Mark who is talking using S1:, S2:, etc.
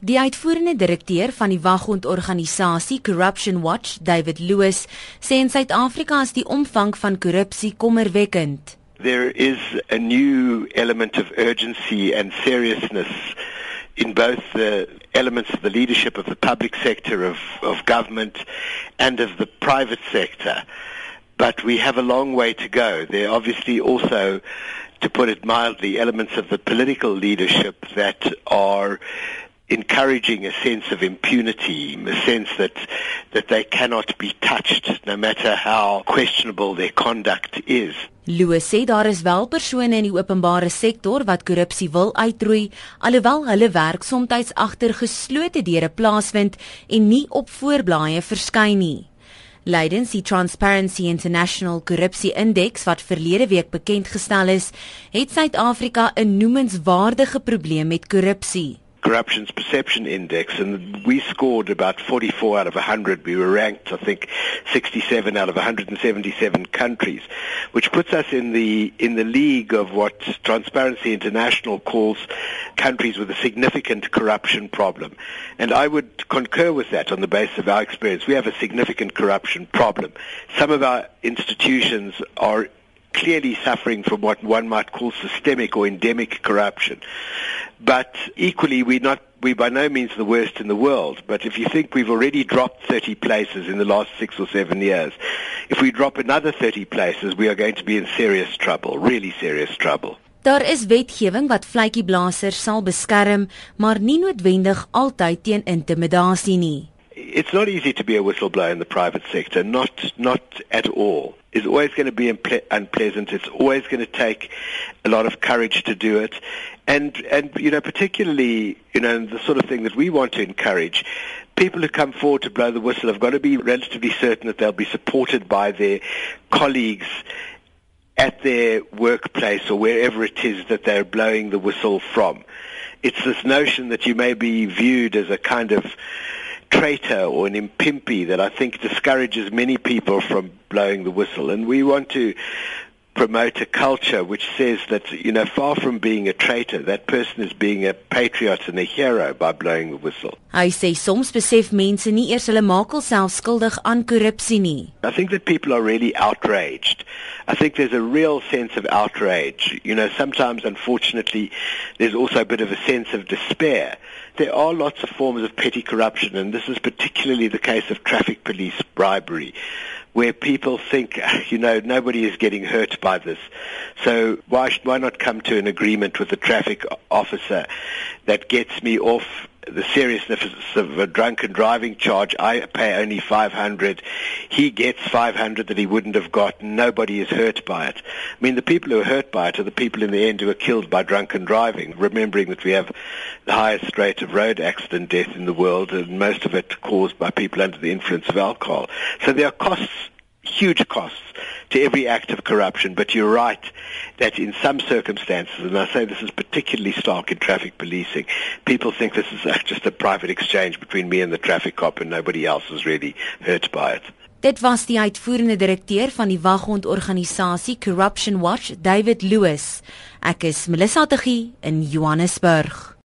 S1: Die uitvoerende direkteur van die wagondorganisasie Corruption Watch, David Lewis, sê in Suid-Afrika is die omvang van korrupsie kommerwekkend.
S2: There is a new element of urgency and seriousness in both the elements of the leadership of the public sector of, of government and of the private sector. But we have a long way to go. There are obviously also, to put it mildly, elements of the political leadership that are encouraging a sense of impunity, a sense that that they cannot be touched no matter how questionable their conduct is.
S1: Louis sê daar is wel persone in die openbare sektor wat korrupsie wil uitroei, alhoewel hulle werk soms agter geslote deure plaasvind en nie op voorblaaie verskyn nie. Leidens die Transparency International Korrupsie Indeks wat verlede week bekend gestel is, het Suid-Afrika 'n noemenswaardige probleem met korrupsie.
S2: Corruption's Perception Index, and we scored about 44 out of 100. We were ranked, I think, 67 out of 177 countries, which puts us in the in the league of what Transparency International calls countries with a significant corruption problem. And I would concur with that on the basis of our experience. We have a significant corruption problem. Some of our institutions are clearly suffering from what one might call systemic or endemic corruption. But equally, we're not we're by no means the worst in the world. But if you think we've already dropped 30 places in the last six or seven years, if we drop another 30 places, we are going to be in serious trouble, really serious trouble.
S1: Daar is wetgewing wat vletjieblassers sal beskerm, maar nie noodwendig altyd teen intimidasie nie.
S2: It's not easy to be a whistleblower in the private sector, not not at all. It's always going to be unpleasant. It's always going to take a lot of courage to do it. and and you know particularly you know the sort of thing that we want to encourage people who come forward to blow the whistle have got to be relatively certain that they'll be supported by their colleagues at their workplace or wherever it is that they're blowing the whistle from it's this notion that you may be viewed as a kind of traitor or an impimpi that I think discourages many people from blowing the whistle. And we want to promote a culture which says that, you know, far from being a traitor, that person is being a patriot and a hero by blowing the whistle.
S1: Hy sê soms besef mense nie eers hulle maak hulself skuldig aan korrupsie nie.
S2: I think that people are really outraged. I think there's a real sense of outrage. You know, sometimes unfortunately there's also a bit of a sense of despair. There are lots of forms of petty corruption and this is particularly the case of traffic police bribery where people think, you know, nobody is getting hurt by this. So why, should, why not come to an agreement with the traffic officer that gets me off the seriousness of a drunken driving charge, I pay only 500. He gets 500 that he wouldn't have got. Nobody is hurt by it. I mean, the people who are hurt by it are the people in the end who are killed by drunken driving, remembering that we have the highest rate of road accident death in the world, and most of it caused by people under the influence of alcohol. So there are costs huge costs to every act of corruption, but you're right that in some circumstances, and I say this is particularly stark in traffic policing, people think this is just a private exchange between me and the traffic cop and nobody else is really hurt by it.
S1: Dit was die uitvoerende direkteur van die wagondorganisasie Corruption Watch, David Lewis. Ek is Melissa Tuggie in Johannesburg.